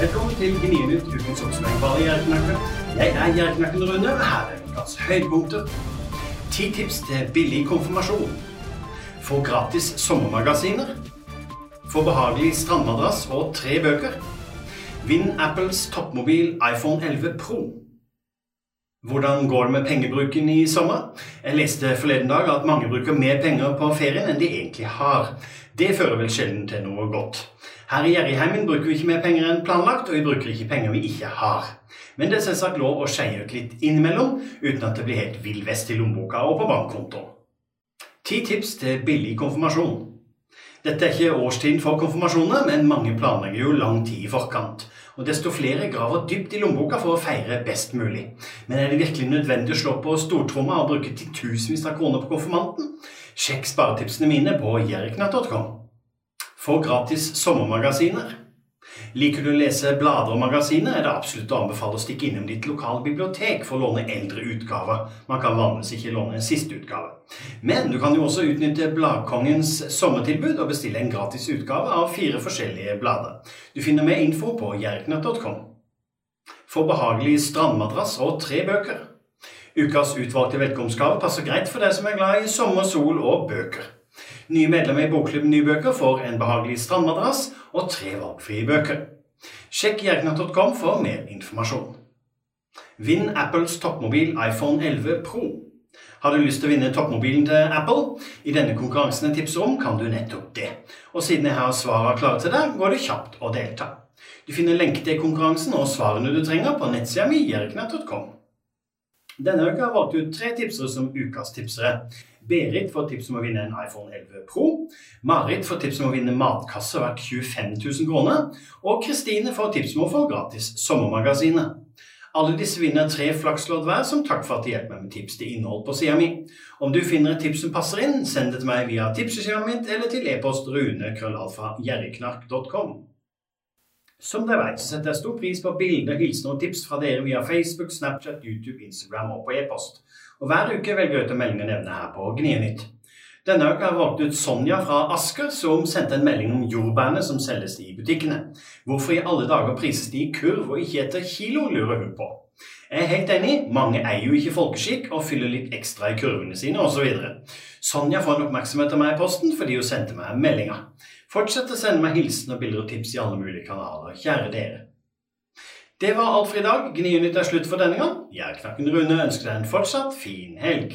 Velkommen til Gnienytt ukens oppsummering bare Gjerknakken. Jeg er Gjerknakken Rune, og her er ukas høydepunkter. Ti tips til billig konfirmasjon. Få gratis sommermagasiner. Få behagelig strandmadrass og tre bøker. Vinn Apples toppmobil iPhone 11 Pro. Hvordan går det med pengebruken i sommer? Jeg leste forleden dag at mange bruker mer penger på ferien enn de egentlig har. Det fører vel sjelden til noe godt. Her i Gjerrigheimen bruker vi ikke mer penger enn planlagt, og vi bruker ikke penger vi ikke har. Men det er selvsagt lov å skeie ut litt innimellom, uten at det blir helt vill vest i lommeboka og på bankkontoen. Ti tips til billig konfirmasjon. Dette er ikke årstiden for konfirmasjoner, men mange planlegger jo lang tid i forkant. Og desto flere graver dypt i lommeboka for å feire best mulig. Men er det virkelig nødvendig å slå på stortromma og bruke titusenvis av kroner på konfirmanten? Sjekk sparetipsene mine på jerknatt.com. Få gratis sommermagasiner. Liker du å lese blader og magasiner, er det absolutt å anbefale å stikke innom ditt lokale bibliotek for å låne eldre utgaver. Man kan vanligvis ikke låne en siste utgave. Men du kan jo også utnytte Bladkongens sommertilbud og bestille en gratis utgave av fire forskjellige blader. Du finner mer info på jerknatt.com. Få behagelig strandmadrass og tre bøker. Ukas utvalgte velkomstgave passer greit for deg som er glad i sommer, sol og bøker. Nye medlemmer i Bokklubben Nybøker får en behagelig strandmadrass og tre valgfrie bøker. Sjekk jerknatt.com for mer informasjon. Vinn Apples toppmobil iPhone 11 Pro. Har du lyst til å vinne toppmobilen til Apple? I denne konkurransen jeg tipser om, kan du nettopp det. Og siden jeg har svarene klare til deg, går det kjapt å delta. Du finner lenke til konkurransen og svarene du trenger på nettsida mi jerknatt.com. Denne uka har jeg valgt ut tre tipsere som ukas tipsere. Berit får tips om å vinne en iPhone 11 Pro. Marit får tips om å vinne matkasse verdt 25 000 kroner. Og Kristine får tips om å få gratis Sommermagasinet. Alle disse vinner tre flakslodd hver som takk for at de hjelper meg med tips til innhold på sida mi. Om du finner et tips som passer inn, send det til meg via tipseskjemaet mitt eller til e-post rune.krøllalfa.gjerriknark.com. Som dere vet, så setter jeg stor pris på bilder, hilsener og tips fra dere via Facebook, Snapchat, YouTube, Instagram og på e-post. Og hver uke velger jeg ut en melding å nevne her på Gnienytt. Denne uka har jeg valgt ut Sonja fra Asker, som sendte en melding om jordbærene som selges i butikkene. Hvorfor i alle dager prises de i kurv og ikke etter kilo, lurer hun på. Jeg er helt enig, mange eier jo ikke folkeskikk og fyller litt ekstra i kurvene sine osv. Sonja får en oppmerksomhet av meg i posten fordi hun sendte meg meldinga. Fortsett å sende meg hilsen og bilder og tips i alle mulige kanaler, kjære dere. Det var alt for i dag. Gnienytt er slutt for denne gang. Jeg, er Knakken Rune, ønsker deg en fortsatt fin helg.